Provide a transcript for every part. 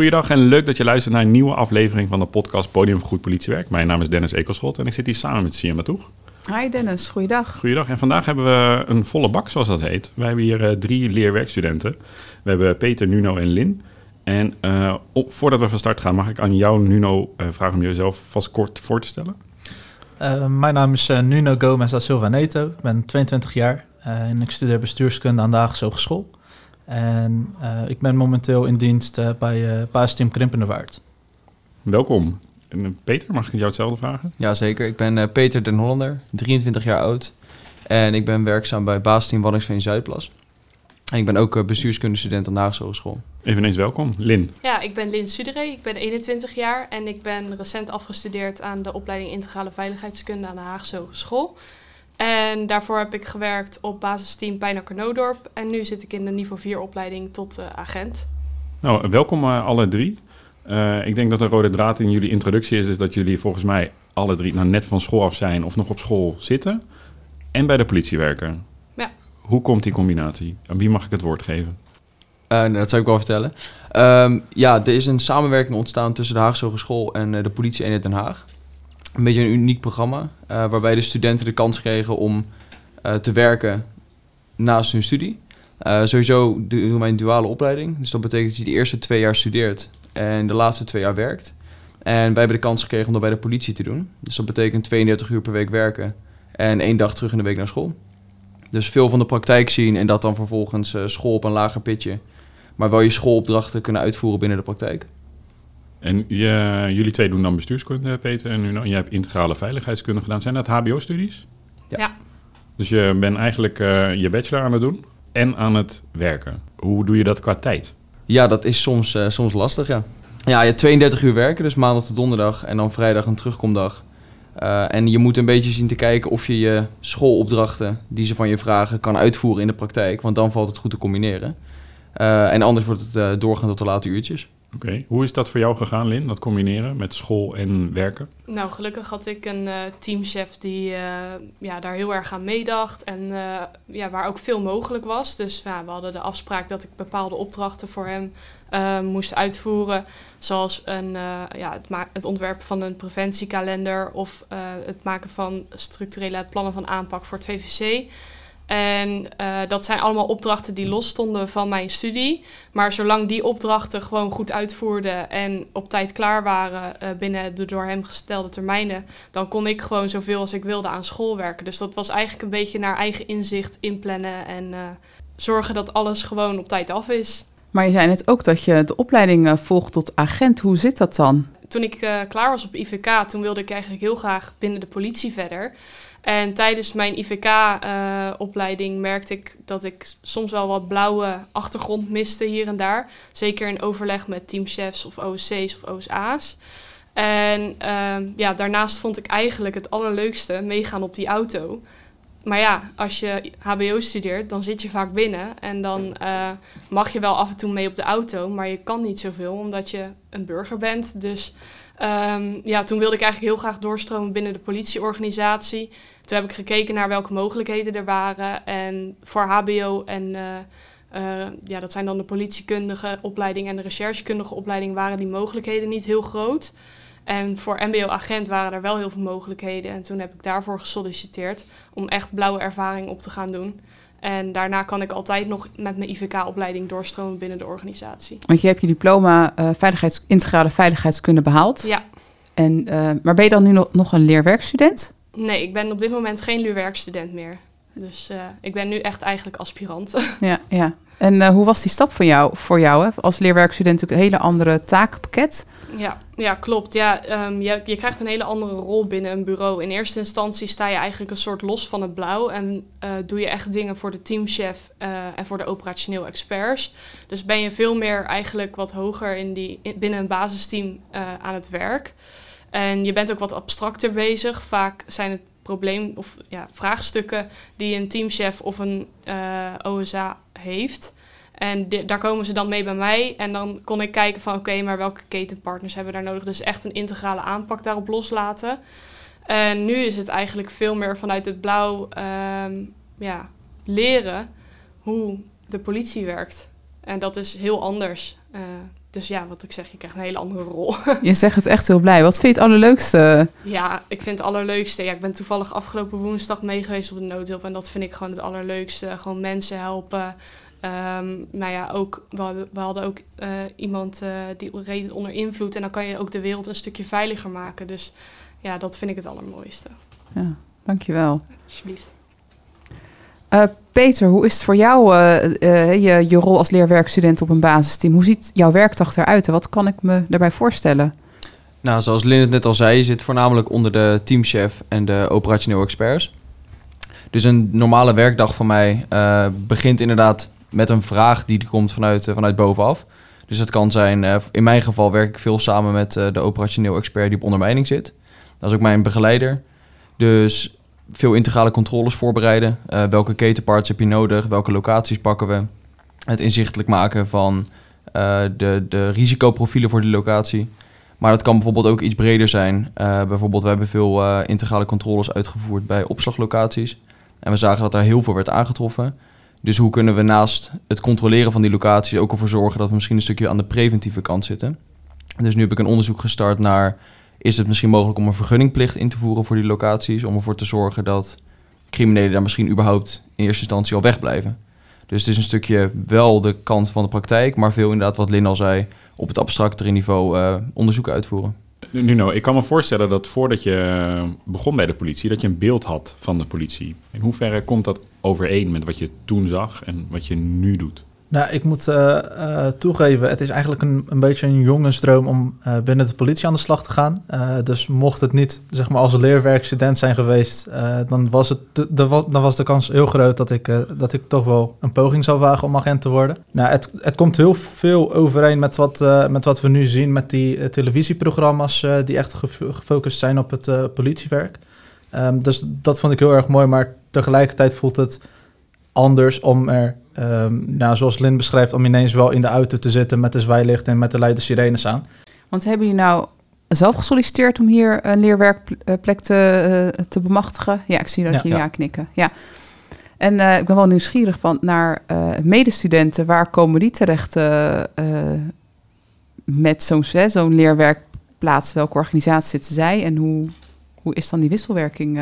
Goeiedag en leuk dat je luistert naar een nieuwe aflevering van de podcast Podium voor Goed Politiewerk. Mijn naam is Dennis Ekelschot en ik zit hier samen met Siema Toeg. Hi Dennis, goeiedag. Goeiedag en vandaag hebben we een volle bak, zoals dat heet. Wij hebben hier uh, drie leerwerkstudenten. We hebben Peter, Nuno en Lin. En uh, op, voordat we van start gaan, mag ik aan jou, Nuno, uh, vragen om jezelf vast kort voor te stellen? mijn naam is Nuno Gomez da Silva Neto. Ik ben 22 jaar en ik studeer bestuurskunde aan de Haagse Hogeschool. En uh, ik ben momenteel in dienst uh, bij uh, Paasteam Krimpenderwaard. Welkom. En Peter, mag ik jou hetzelfde vragen? Jazeker, ik ben Peter den Hollander, 23 jaar oud. En ik ben werkzaam bij Baasteam Waddinxveen Zuidplas. En ik ben ook bestuurskundestudent aan de Haagse Hogeschool. Eveneens welkom, Lin. Ja, ik ben Lin Suderé, ik ben 21 jaar en ik ben recent afgestudeerd aan de opleiding Integrale Veiligheidskunde aan de Haagse Hogeschool. En daarvoor heb ik gewerkt op basisteam Pijnakker Noodorp. En nu zit ik in de niveau 4 opleiding tot uh, agent. Nou, welkom uh, alle drie. Uh, ik denk dat de rode draad in jullie introductie is, is dat jullie volgens mij alle drie nou net van school af zijn of nog op school zitten. En bij de politie werken. Ja. Hoe komt die combinatie? Aan wie mag ik het woord geven? Nou, dat zou ik wel vertellen. Um, ja, er is een samenwerking ontstaan tussen de Haagse Hogeschool en de politie in Den Haag een beetje een uniek programma. Uh, waarbij de studenten de kans kregen om uh, te werken naast hun studie. Uh, sowieso doen wij een duale opleiding. Dus dat betekent dat je de eerste twee jaar studeert en de laatste twee jaar werkt. En wij hebben de kans gekregen om dat bij de politie te doen. Dus dat betekent 32 uur per week werken en één dag terug in de week naar school. Dus veel van de praktijk zien en dat dan vervolgens school op een lager pitje. Maar wel je schoolopdrachten kunnen uitvoeren binnen de praktijk. En je, jullie twee doen dan bestuurskunde, Peter, en, nu, jij hebt integrale veiligheidskunde gedaan. Zijn dat HBO-studies? Ja. ja. Dus je bent eigenlijk uh, je bachelor aan het doen en aan het werken. Hoe doe je dat qua tijd? Ja, dat is soms, uh, soms lastig, ja. Ja, je 32 uur werken, dus maandag tot donderdag en dan vrijdag een terugkomdag. Uh, en je moet een beetje zien te kijken of je je schoolopdrachten die ze van je vragen kan uitvoeren in de praktijk. Want dan valt het goed te combineren. en anders wordt het doorgaan tot de late uurtjes. Oké, hoe is dat voor jou gegaan, Lin, dat combineren met school en werken? Nou, gelukkig had ik een uh, teamchef die uh, ja, daar heel erg aan meedacht en uh, ja, waar ook veel mogelijk was. Dus ja, we hadden de afspraak dat ik bepaalde opdrachten voor hem moest uitvoeren. Zoals een, ja, het, het, ontwerpen van een preventiekalender of het maken van structurele plannen van aanpak voor het VVC. En uh, dat zijn allemaal opdrachten die losstonden van mijn studie. Maar zolang die opdrachten gewoon goed uitvoerden en op tijd klaar waren uh, binnen de door hem gestelde termijnen, dan kon ik gewoon zoveel als ik wilde aan school werken. Dus dat was eigenlijk een beetje naar eigen inzicht inplannen en uh, zorgen dat alles gewoon op tijd af is. Maar je zei net ook dat je de opleiding volgt tot agent. Hoe zit dat dan? Toen ik klaar was op IVK, toen wilde ik eigenlijk heel graag binnen de politie verder. En tijdens mijn IVK-opleiding uh, merkte ik dat ik soms wel wat blauwe achtergrond miste hier en daar. Zeker in overleg met teamchefs of OSC's of OSA's. En uh, ja, daarnaast vond ik eigenlijk het allerleukste meegaan op die auto. Maar ja, als je HBO studeert, dan zit je vaak binnen. En dan uh, mag je wel af en toe mee op de auto, maar je kan niet zoveel omdat je een burger bent. Dus Um, ja, toen wilde ik eigenlijk heel graag doorstromen binnen de politieorganisatie. Toen heb ik gekeken naar welke mogelijkheden er waren. En voor HBO en uh, uh, ja, dat zijn dan de politiekundige opleiding en de recherchekundige opleiding, waren die mogelijkheden niet heel groot. En voor MBO-agent waren er wel heel veel mogelijkheden. En toen heb ik daarvoor gesolliciteerd om echt blauwe ervaring op te gaan doen. En daarna kan ik altijd nog met mijn IVK-opleiding doorstromen binnen de organisatie. Want je hebt je diploma uh, veiligheids, integrale veiligheidskunde behaald. Ja. En, uh, maar ben je dan nu nog, nog een leerwerkstudent? Nee, ik ben op dit moment geen leerwerkstudent meer. Dus uh, ik ben nu echt eigenlijk aspirant. Ja, ja. En hoe was die stap voor jou? Voor jou hè? Als leerwerkstudent natuurlijk een hele andere takenpakket. Ja, ja klopt. Ja, um, je, je krijgt een hele andere rol binnen een bureau. In eerste instantie sta je eigenlijk een soort los van het blauw en uh, doe je echt dingen voor de teamchef uh, en voor de operationeel experts. Dus ben je veel meer eigenlijk wat hoger in die, in, binnen een basisteam aan het werk. En je bent ook wat abstracter bezig. Vaak zijn het probleem of ja, vraagstukken die een teamchef of een OSA heeft. En daar komen ze dan mee bij mij. En dan kon ik kijken van oké, maar welke ketenpartners hebben we daar nodig? Dus echt een integrale aanpak daarop loslaten. En nu is het eigenlijk veel meer vanuit het blauw um, ja, leren hoe de politie werkt. En dat is heel anders. Uh, dus ja, wat ik zeg, je krijgt een hele andere rol. Je zegt het echt heel blij. Wat vind je het allerleukste? Ja, ik vind het allerleukste. Ja, ik ben toevallig afgelopen woensdag mee geweest op de noodhulp. En dat vind ik gewoon het allerleukste. Gewoon mensen helpen. Ehm nou ja, ook, we, hadden, we hadden ook eh, iemand eh, die reed onder invloed. En dan kan je ook de wereld een stukje veiliger maken. Dus ja, dat vind ik het allermooiste. Ja, dankjewel. Alsjeblieft. Eh Peter, hoe is het voor jou, eh, eh, je, je rol als leerwerkstudent op een basisteam? Hoe ziet jouw werkdag eruit en wat kan ik me daarbij voorstellen? Nou, zoals Lin het net al zei, je zit voornamelijk onder de teamchef en de operationeel experts. Dus een normale werkdag van mij begint inderdaad met een vraag die komt vanuit, vanuit bovenaf. Dus het kan zijn, in mijn geval werk ik veel samen met de operationeel expert die op ondermijning zit. Dat is ook mijn begeleider. Dus veel integrale controles voorbereiden. Eh, welke ketenparts heb je nodig? Welke locaties pakken we? Het inzichtelijk maken van eh, de, de risicoprofielen voor die locatie. Maar dat kan bijvoorbeeld ook iets breder zijn. Eh, bijvoorbeeld, we hebben veel integrale controles uitgevoerd bij opslaglocaties. En we zagen dat daar heel veel werd aangetroffen. Dus hoe kunnen we naast het controleren van die locaties ook ervoor zorgen dat we misschien een stukje aan de preventieve kant zitten? Dus nu heb ik een onderzoek gestart naar: is het misschien mogelijk om een vergunningplicht in te voeren voor die locaties? Om ervoor te zorgen dat criminelen daar misschien überhaupt in eerste instantie al wegblijven. Dus het is een stukje wel de kant van de praktijk, maar veel inderdaad wat Lin al zei, op het abstractere niveau eh, onderzoek uitvoeren. Nuno, ik kan me voorstellen dat voordat je eh, begon bij de politie, dat je een beeld had van de politie. In hoeverre komt dat overeen met wat je toen zag en wat je nu doet? Nou, ik moet eh, eh, toegeven, het is eigenlijk een, een beetje een jongensdroom om eh, binnen de politie aan de slag te gaan. Dus mocht het niet, zeg maar, als leerwerkstudent zijn geweest, dan, was het, de, dan was de kans heel groot dat ik, dat ik toch wel een poging zou wagen om agent te worden. Nou, het, het komt heel veel overeen met wat, met wat we nu zien met die televisieprogramma's die echt gefo- gefocust zijn op het politiewerk. Ehm, dus dat vond ik heel erg mooi, maar tegelijkertijd voelt het anders om er, ehm, nou, zoals Lin beschrijft, om ineens wel in de auto te zitten met de zwaailicht en met de luide sirenes aan. Want hebben jullie nou zelf gesolliciteerd om hier een leerwerkplek te, eh, te bemachtigen? Ja, ik zie dat Ja. je ja, knikken. Ja. En eh, ik ben wel nieuwsgierig van naar eh, medestudenten. Waar komen die terecht eh, eh, met zo'n zo'n leerwerkplaats? Welke organisatie zitten zij? En hoe, hoe is dan die wisselwerking?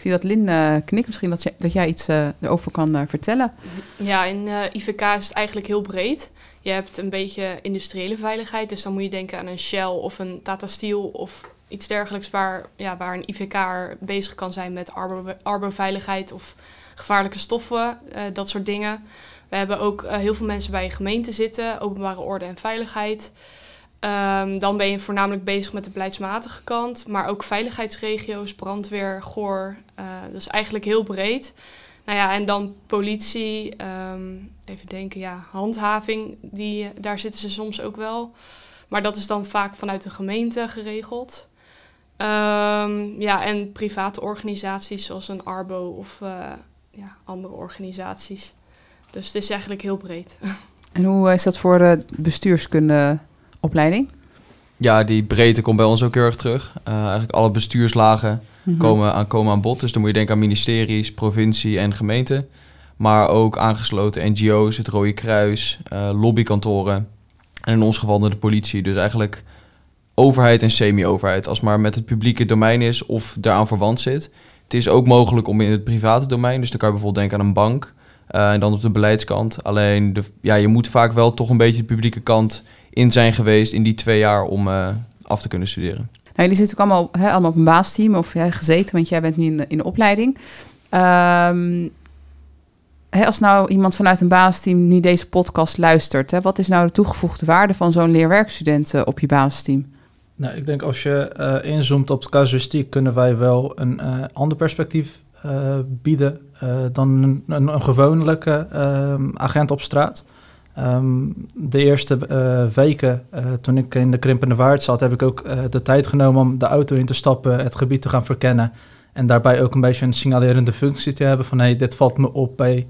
Ik zie dat Lin eh, knikt. Misschien dat, jij- dat jij iets eh, erover kan eh, vertellen. Ja, in eh, IVK is het eigenlijk heel breed. Je hebt een beetje industriële veiligheid, dus dan moet je denken aan een Shell of een Tata Steel of iets dergelijks waar, ja, waar een IVK bezig kan zijn met arbo- arboveiligheid of gevaarlijke stoffen, dat soort dingen. We hebben ook heel veel mensen bij je gemeente zitten, openbare orde en veiligheid. Ehm, dan ben je voornamelijk bezig met de beleidsmatige kant, maar ook veiligheidsregio's, brandweer, GOR. eh, dat is eigenlijk heel breed. Nou ja, en dan politie, ehm, even denken, ja, handhaving, die, daar zitten ze soms ook wel. Maar dat is dan vaak vanuit de gemeente geregeld. Ehm, ja, en private organisaties zoals een Arbo of eh, ja, andere organisaties. Dus het is eigenlijk heel breed. En hoe is dat voor de bestuurskundeopleiding? Ja, die breedte komt bij ons ook heel erg terug. Eh, eigenlijk alle bestuurslagen Mhm. komen, aan, komen aan bod. Dus dan moet je denken aan ministeries, provincie en gemeente. Maar ook aangesloten NGO's, het Rode Kruis, eh, lobbykantoren. En in ons geval de politie. Dus eigenlijk overheid en semi-overheid. Als het maar met het publieke domein is of daaraan verwant zit. Het is ook mogelijk om in het private domein. Dus dan kan je bijvoorbeeld denken aan een bank. eh, en dan op de beleidskant. Alleen de, ja, je moet vaak wel toch een beetje de publieke kant in zijn geweest in die twee jaar om eh, af te kunnen studeren. Nou, jullie zitten ook allemaal, hè, allemaal op een baasteam of gezeten, want jij bent nu in de, in de opleiding. Ehm, hè, als nou iemand vanuit een baasteam niet deze podcast luistert, hè, wat is nou de toegevoegde waarde van zo'n leerwerkstudent eh, op je baasteam? Nou, ik denk als je eh, inzoomt op de casuïstiek, kunnen wij wel een eh, ander perspectief eh, bieden eh, dan een, een, een gewone ehm, agent op straat. Ehm, de eerste eh, weken eh, toen ik in de Krimpende Waard zat, heb ik ook eh, de tijd genomen om de auto in te stappen, het gebied te gaan verkennen. En daarbij ook een beetje een signalerende functie te hebben van hey, dit valt me op bij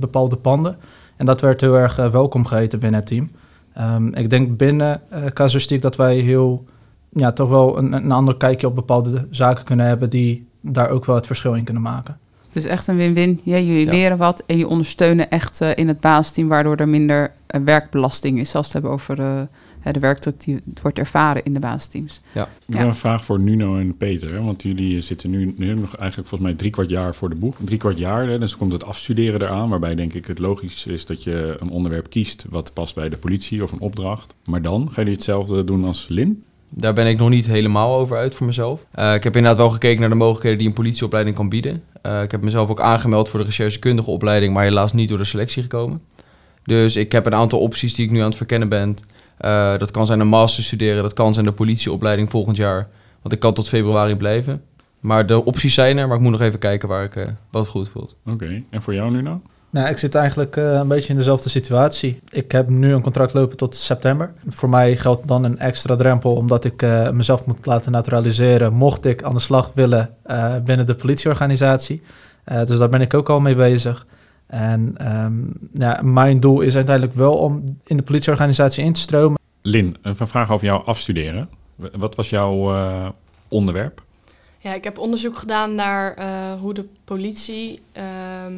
bepaalde panden. En dat werd heel erg welkom geheten binnen het team. Ehm, ik denk binnen casuïstiek dat wij heel ja, toch wel een, een ander kijkje op bepaalde zaken kunnen hebben die daar ook wel het verschil in kunnen maken. Dus echt een win-win. Ja, jullie Ja. leren wat en je ondersteunen echt eh, in het basisteam, waardoor er minder eh, werkbelasting is, als we het hebben over eh, hè, de werkdruk die wordt ervaren in de basisteams. Ik heb Ja. een vraag voor Nuno en Peter. hè, Want jullie zitten nu, nu nog eigenlijk volgens mij drie kwart jaar voor de boeg. Drie kwart jaar, hè, dus komt het afstuderen eraan. Waarbij denk ik het logisch is dat je een onderwerp kiest wat past bij de politie of een opdracht. Maar dan gaan jullie hetzelfde doen als Lin. Daar ben ik nog niet helemaal over uit voor mezelf. Eh, ik heb inderdaad wel gekeken naar de mogelijkheden die een politieopleiding kan bieden. Eh, ik heb mezelf ook aangemeld voor de recherchekundige opleiding, maar helaas niet door de selectie gekomen. Dus ik heb een aantal opties die ik nu aan het verkennen ben. Eh, dat kan zijn een master studeren, dat kan zijn de politieopleiding volgend jaar. Want ik kan tot februari blijven. Maar de opties zijn er, maar ik moet nog even kijken waar ik, wat goed voelt. Oké, en voor jou Nuno? Nou, ik zit eigenlijk eh, een beetje in dezelfde situatie. Ik heb nu een contract lopen tot september. Voor mij geldt dan een extra drempel, omdat ik eh, mezelf moet laten naturaliseren. Mocht ik aan de slag willen eh, binnen de politieorganisatie. Eh, dus daar ben ik ook al mee bezig. En ehm, ja, mijn doel is uiteindelijk wel om in de politieorganisatie in te stromen. Lin, een vraag over jou afstuderen. Wat was jouw eh, onderwerp? Ja, ik heb onderzoek gedaan naar eh, hoe de politie ehm,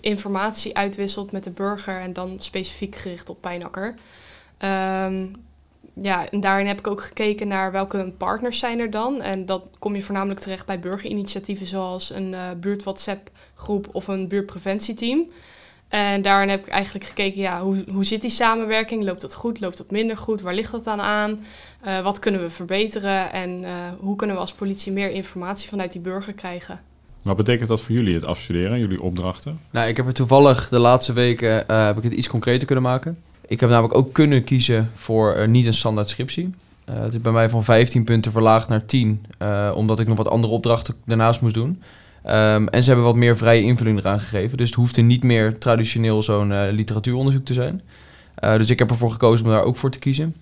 informatie uitwisselt met de burger en dan specifiek gericht op Pijnakker. Ehm, ja, en daarin heb ik ook gekeken naar welke partners zijn er dan. En dat kom je voornamelijk terecht bij burgerinitiatieven zoals een eh buurt WhatsApp groep of een buurtpreventieteam. En daarin heb ik eigenlijk gekeken, ja, hoe, hoe zit die samenwerking? Loopt dat goed? Loopt dat minder goed? Waar ligt dat dan aan? Eh, wat kunnen we verbeteren? En eh, hoe kunnen we als politie meer informatie vanuit die burger krijgen? Wat betekent dat voor jullie, het afstuderen, jullie opdrachten? Nou, ik heb er toevallig de laatste weken eh, heb ik het iets concreter kunnen maken. Ik heb namelijk ook kunnen kiezen voor eh, niet een standaard scriptie. Eh, het is bij mij van 15 punten verlaagd naar 10, eh, omdat ik nog wat andere opdrachten daarnaast moest doen. Ehm, en ze hebben wat meer vrije invulling eraan gegeven. Dus het hoefde niet meer traditioneel zo'n literatuuronderzoek te zijn. Dus ik heb ervoor gekozen om daar ook voor te kiezen.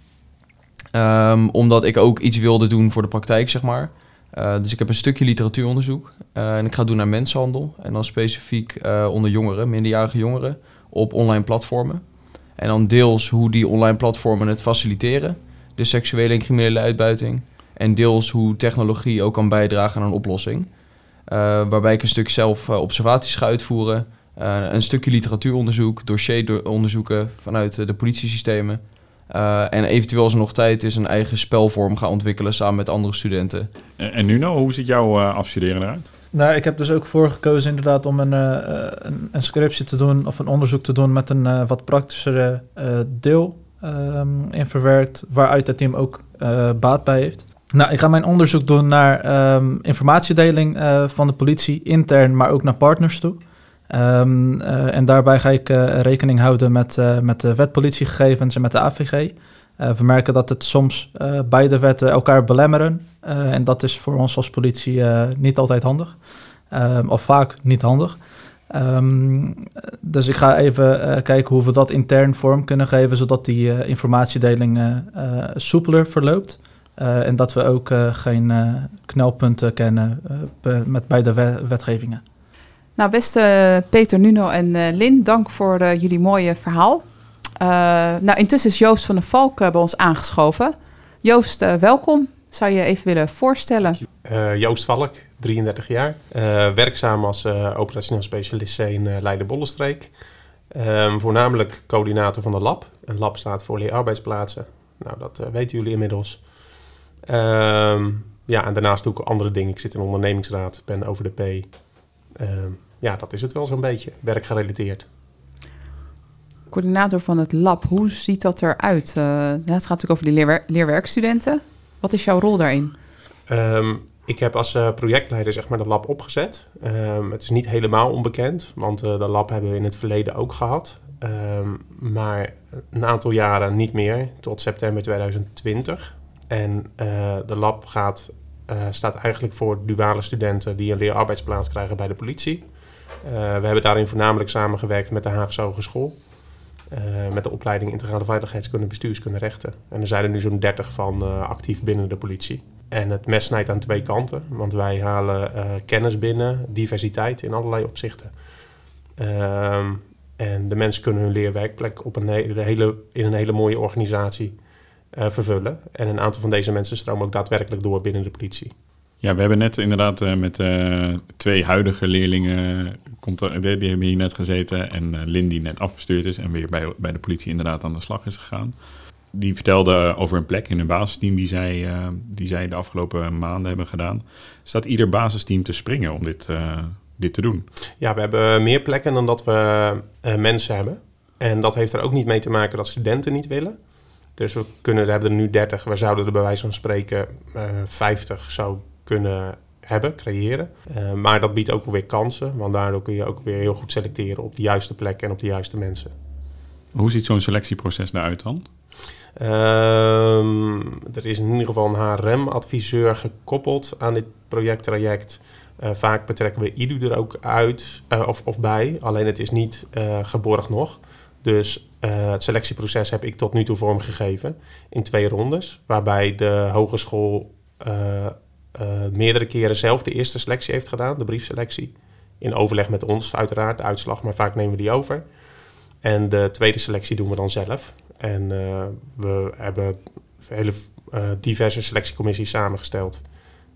Ehm, omdat ik ook iets wilde doen voor de praktijk, zeg maar. Eh, dus ik heb een stukje literatuuronderzoek. eh, en ik ga doen naar mensenhandel. En dan specifiek eh, onder jongeren, minderjarige jongeren, op online platformen. En dan deels hoe die online platformen het faciliteren. De seksuele en criminele uitbuiting. En deels hoe technologie ook kan bijdragen aan een oplossing. Waarbij ik een stuk zelf observaties ga uitvoeren. Een stukje literatuuronderzoek, dossieronderzoeken vanuit de politiesystemen. Eh, en eventueel als er nog tijd is, een eigen spelvorm ga ontwikkelen samen met andere studenten. En, en Nuno, hoe ziet jouw eh, afstuderen eruit? Nou, ik heb dus ook voor gekozen inderdaad om een, eh, eh, een, een scriptie te doen of een onderzoek te doen met een eh, wat praktischere eh, deel ehm, in verwerkt, waaruit het team ook eh, baat bij heeft. Nou, ik ga mijn onderzoek doen naar ehm, informatiedeling eh, van de politie, intern, maar ook naar partners toe. Ehm, eh, en daarbij ga ik eh, rekening houden met, eh, met de wetpolitiegegevens en met de AVG. We merken dat het soms beide wetten elkaar belemmeren. En dat is voor ons als politie niet altijd handig. Ehm, of vaak niet handig. Ehm, dus ik ga even kijken hoe we dat intern vorm kunnen geven, zodat die informatiedeling soepeler verloopt. En dat we ook geen knelpunten kennen met beide we- wetgevingen. Nou, beste Peter, Nuno en eh, Lin, dank voor eh, jullie mooie verhaal. Eh, nou, intussen is Joost van der Valk bij ons aangeschoven. Joost, welkom. Zou je even willen voorstellen? Joost Valk, 33 jaar. Werkzaam als operationeel specialist in Leiden-Bollenstreek. Ehm, voornamelijk coördinator van de lab. Een lab staat voor leerarbeidsplaatsen. Nou, dat weten jullie inmiddels. Ehm, ja, en daarnaast doe ik andere dingen. Ik zit in de ondernemingsraad, ben over de P. Ehm, ja, dat is het wel zo'n beetje. Werkgerelateerd. Coördinator van het lab, hoe ziet dat eruit? Ja, het gaat natuurlijk over die leerwer- leerwerkstudenten. Wat is jouw rol daarin? Ehm, ik heb als eh, projectleider zeg maar de lab opgezet. Ehm, het is niet helemaal onbekend, want eh, de lab hebben we in het verleden ook gehad. Ehm, maar een aantal jaren niet meer, tot september 2020. En eh, de lab gaat, staat eigenlijk voor duale studenten die een leerarbeidsplaats krijgen bij de politie. Eh, we hebben daarin voornamelijk samengewerkt met de Haagse Hogeschool. eh, met de opleiding Integrale Veiligheidskunde, Bestuurskunde, Rechten. En er zijn er nu zo'n 30 van eh, actief binnen de politie. En het mes snijdt aan twee kanten, want wij halen kennis binnen, diversiteit in allerlei opzichten. Ehm, en de mensen kunnen hun leerwerkplek op een hele, in een hele mooie organisatie vervullen. En een aantal van deze mensen stromen ook daadwerkelijk door binnen de politie. Ja, we hebben net inderdaad eh, met eh, twee huidige leerlingen, er, die, hebben hier net gezeten. En eh Lynn die net afgestuurd is en weer bij, bij de politie inderdaad aan de slag is gegaan. Die vertelde over een plek in een basisteam die zij, die zij de afgelopen maanden hebben gedaan. Staat ieder basisteam te springen om dit, dit te doen? Ja, we hebben meer plekken dan dat we mensen hebben. En dat heeft er ook niet mee te maken dat studenten niet willen. Dus we, kunnen, we hebben er nu 30. We zouden er bij wijze van spreken eh 50 zou kunnen hebben, creëren. Eh, maar dat biedt ook weer kansen. Want daardoor kun je ook weer heel goed selecteren op de juiste plek en op de juiste mensen. Hoe ziet zo'n selectieproces eruit dan? Ehm, er is in ieder geval een HRM-adviseur gekoppeld aan dit projecttraject. Eh, vaak betrekken we IDU er ook uit eh, of, of bij, alleen het is niet geborgd nog. Dus het selectieproces heb ik tot nu toe vormgegeven in twee rondes, waarbij de hogeschool meerdere keren zelf de eerste selectie heeft gedaan, de briefselectie. In overleg met ons uiteraard, de uitslag, maar vaak nemen we die over. En de tweede selectie doen we dan zelf. En eh, we hebben hele eh, diverse selectiecommissies samengesteld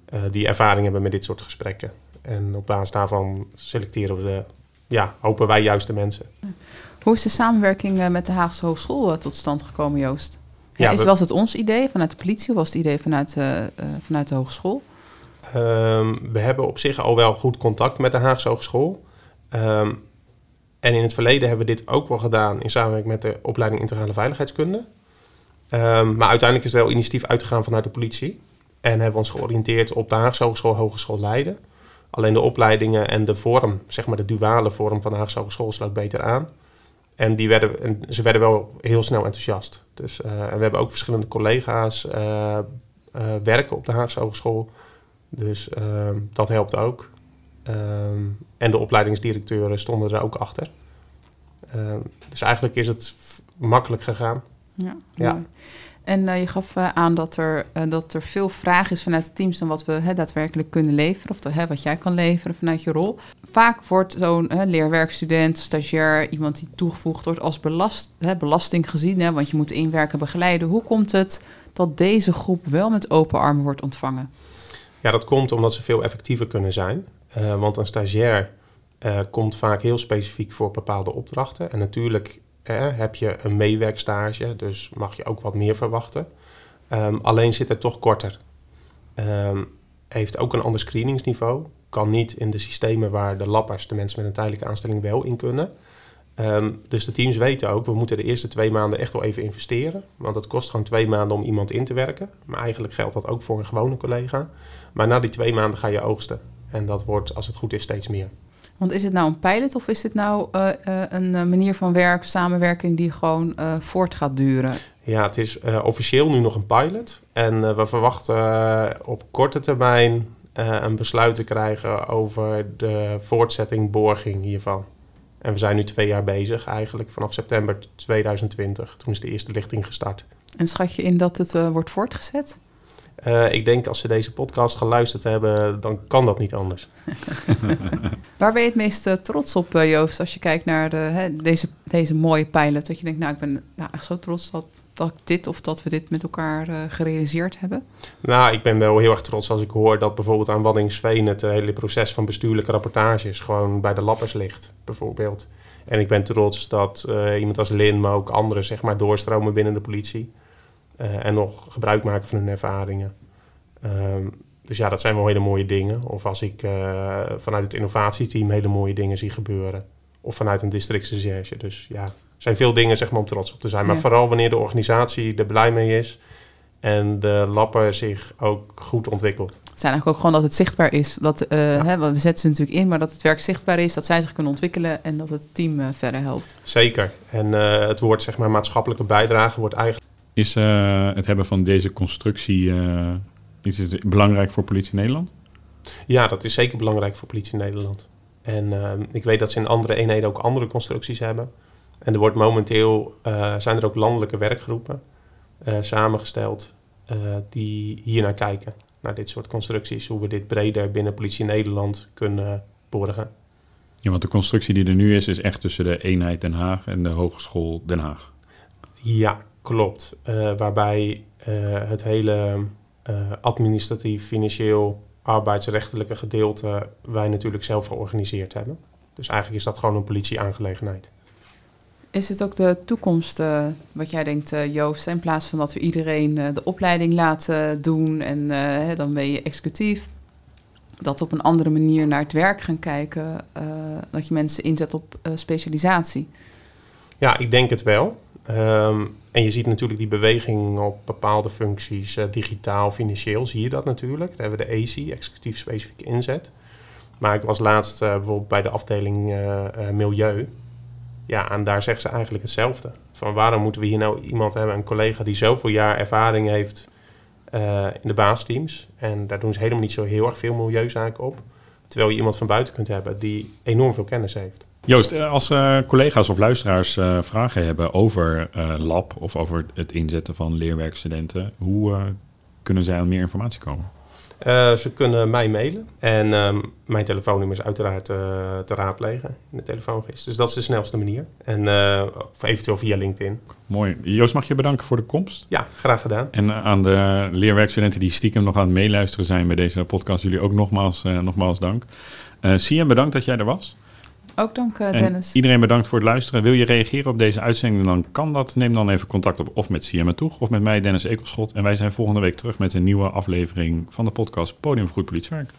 eh, die ervaring hebben met dit soort gesprekken. En op basis daarvan selecteren we de, ja, hopen wij juist de mensen. Hoe is de samenwerking eh, met de Haagse Hogeschool eh, tot stand gekomen, Joost? Ja, is, was het ons idee vanuit de politie of was het idee vanuit, eh, eh, vanuit de hogeschool? Ehm, we hebben op zich al wel goed contact met de Haagse Hogeschool. Ehm, en in het verleden hebben we dit ook wel gedaan in samenwerking met de opleiding Integrale Veiligheidskunde. Ehm, maar uiteindelijk is er wel initiatief uitgegaan vanuit de politie. En hebben we ons georiënteerd op de Haagse Hogeschool, Hogeschool Leiden. Alleen de opleidingen en de vorm, zeg maar de duale vorm van de Haagse Hogeschool, sloot beter aan. En, die werden, en ze werden wel heel snel enthousiast. Dus, eh, en we hebben ook verschillende collega's eh, eh, werken op de Haagse Hogeschool. Dus ehm, dat helpt ook. Ehm, en de opleidingsdirecteuren stonden er ook achter. Ehm, dus eigenlijk is het makkelijk gegaan. Ja. Ja. En eh, je gaf eh, aan dat er, eh, dat er veel vraag is vanuit de teams dan wat we daadwerkelijk kunnen leveren. Of wat jij kan leveren vanuit je rol. Vaak wordt zo'n leerwerkstudent, stagiair, iemand die toegevoegd wordt als belast, belasting gezien. Want je moet inwerken, begeleiden. Hoe komt het dat deze groep wel met open armen wordt ontvangen? Ja, dat komt omdat ze veel effectiever kunnen zijn. Want een stagiair komt vaak heel specifiek voor bepaalde opdrachten. En natuurlijk eh, heb je een meewerkstage, dus mag je ook wat meer verwachten. Ehm, alleen zit het toch korter. Ehm, heeft ook een ander screeningsniveau. Kan niet in de systemen waar de lappers, de mensen met een tijdelijke aanstelling, wel in kunnen. Ehm, dus de teams weten ook, we moeten de eerste twee maanden echt wel even investeren. Want het kost gewoon twee maanden om iemand in te werken. Maar eigenlijk geldt dat ook voor een gewone collega. Maar na die twee maanden ga je oogsten. En dat wordt, als het goed is, steeds meer. Want is het nou een pilot of is dit nou eh, eh, een eh, manier van werk, samenwerking die gewoon voort gaat duren? Ja, het is officieel nu nog een pilot. En we verwachten op korte termijn een besluit te krijgen over de voortzetting, borging hiervan. En we zijn nu twee jaar bezig, eigenlijk vanaf september 2020. Toen is de eerste lichting gestart. En schat je in dat het wordt voortgezet? Eh, ik denk als ze deze podcast geluisterd hebben, dan kan dat niet anders. Waar ben je het meest eh, trots op, eh, Joost, als je kijkt naar de, hè, deze, deze mooie pilot? Dat je denkt, nou, ik ben nou, echt zo trots dat, dat ik dit of dat we dit met elkaar gerealiseerd hebben. Nou, ik ben wel heel erg trots als ik hoor dat bijvoorbeeld aan Waddinxveen het hele proces van bestuurlijke rapportages gewoon bij de lappers ligt, bijvoorbeeld. En ik ben trots dat iemand als Lin, maar ook anderen, zeg maar, doorstromen binnen de politie. Eh, en nog gebruik maken van hun ervaringen. Ehm, dus ja, dat zijn wel hele mooie dingen. Of als ik eh, vanuit het innovatieteam hele mooie dingen zie gebeuren. Of vanuit een districtsrecherche. Dus ja, er zijn veel dingen zeg maar, om trots op te zijn. Maar Ja. vooral wanneer de organisatie er blij mee is en de lapper zich ook goed ontwikkelt. Het zijn eigenlijk ook gewoon dat het zichtbaar is. Dat, eh, hè, we zetten ze natuurlijk in, maar dat het werk zichtbaar is, dat zij zich kunnen ontwikkelen en dat het team verder helpt. Zeker. En het woord zeg maar, maatschappelijke bijdrage wordt eigenlijk... Is eh, het hebben van deze constructie eh, is het belangrijk voor politie Nederland? Ja, dat is zeker belangrijk voor politie Nederland. En eh, ik weet dat ze in andere eenheden ook andere constructies hebben. En er wordt momenteel, eh, zijn er ook landelijke werkgroepen samengesteld die hier naar kijken. Naar dit soort constructies, hoe we dit breder binnen politie Nederland kunnen borgen. Ja, want de constructie die er nu is, is echt tussen de eenheid Den Haag en de Hogeschool Den Haag. Ja, klopt. Eh, waarbij eh, het hele eh, administratief, financieel arbeidsrechtelijke gedeelte wij natuurlijk zelf georganiseerd hebben. Dus eigenlijk is dat gewoon een politieaangelegenheid. Is het ook de toekomst, wat jij denkt, Joost? In plaats van dat we iedereen de opleiding laten doen en hè, dan ben je executief. Dat op een andere manier naar het werk gaan kijken. dat je mensen inzet op specialisatie. Ja, ik denk het wel. Um, en je ziet natuurlijk die beweging op bepaalde functies, digitaal, financieel, zie je dat natuurlijk. Daar hebben we de AC, executief specifieke inzet. Maar ik was laatst bijvoorbeeld bij de afdeling Milieu. Ja, en daar zeggen ze eigenlijk hetzelfde. Van waarom moeten we hier nou iemand hebben, een collega die zoveel jaar ervaring heeft in de baasteams. En daar doen ze helemaal niet zo heel erg veel milieuzaken op. Terwijl je iemand van buiten kunt hebben die enorm veel kennis heeft. Joost, eh, als uh, collega's of luisteraars uh, vragen hebben over lab of over het inzetten van leerwerkstudenten, hoe kunnen zij aan meer informatie komen? Ze kunnen mij mailen. En um, mijn telefoonnummer is uiteraard te raadplegen in de telefoongist. Dus dat is de snelste manier. En uh, eventueel via LinkedIn. Mooi. Joost, mag je bedanken voor de komst? Ja, graag gedaan. En aan de leerwerkstudenten die stiekem nog aan het meeluisteren zijn bij deze podcast, jullie ook nogmaals, nogmaals dank. Sian, bedankt dat jij er was. Ook dank, uh, Dennis. En iedereen bedankt voor het luisteren. Wil je reageren op deze uitzending, dan kan dat. Neem dan even contact op of met Siam Toeg of met mij, Dennis Ekelschot. En wij zijn volgende week terug met een nieuwe aflevering van de podcast Podium voor Goed Politiewerk.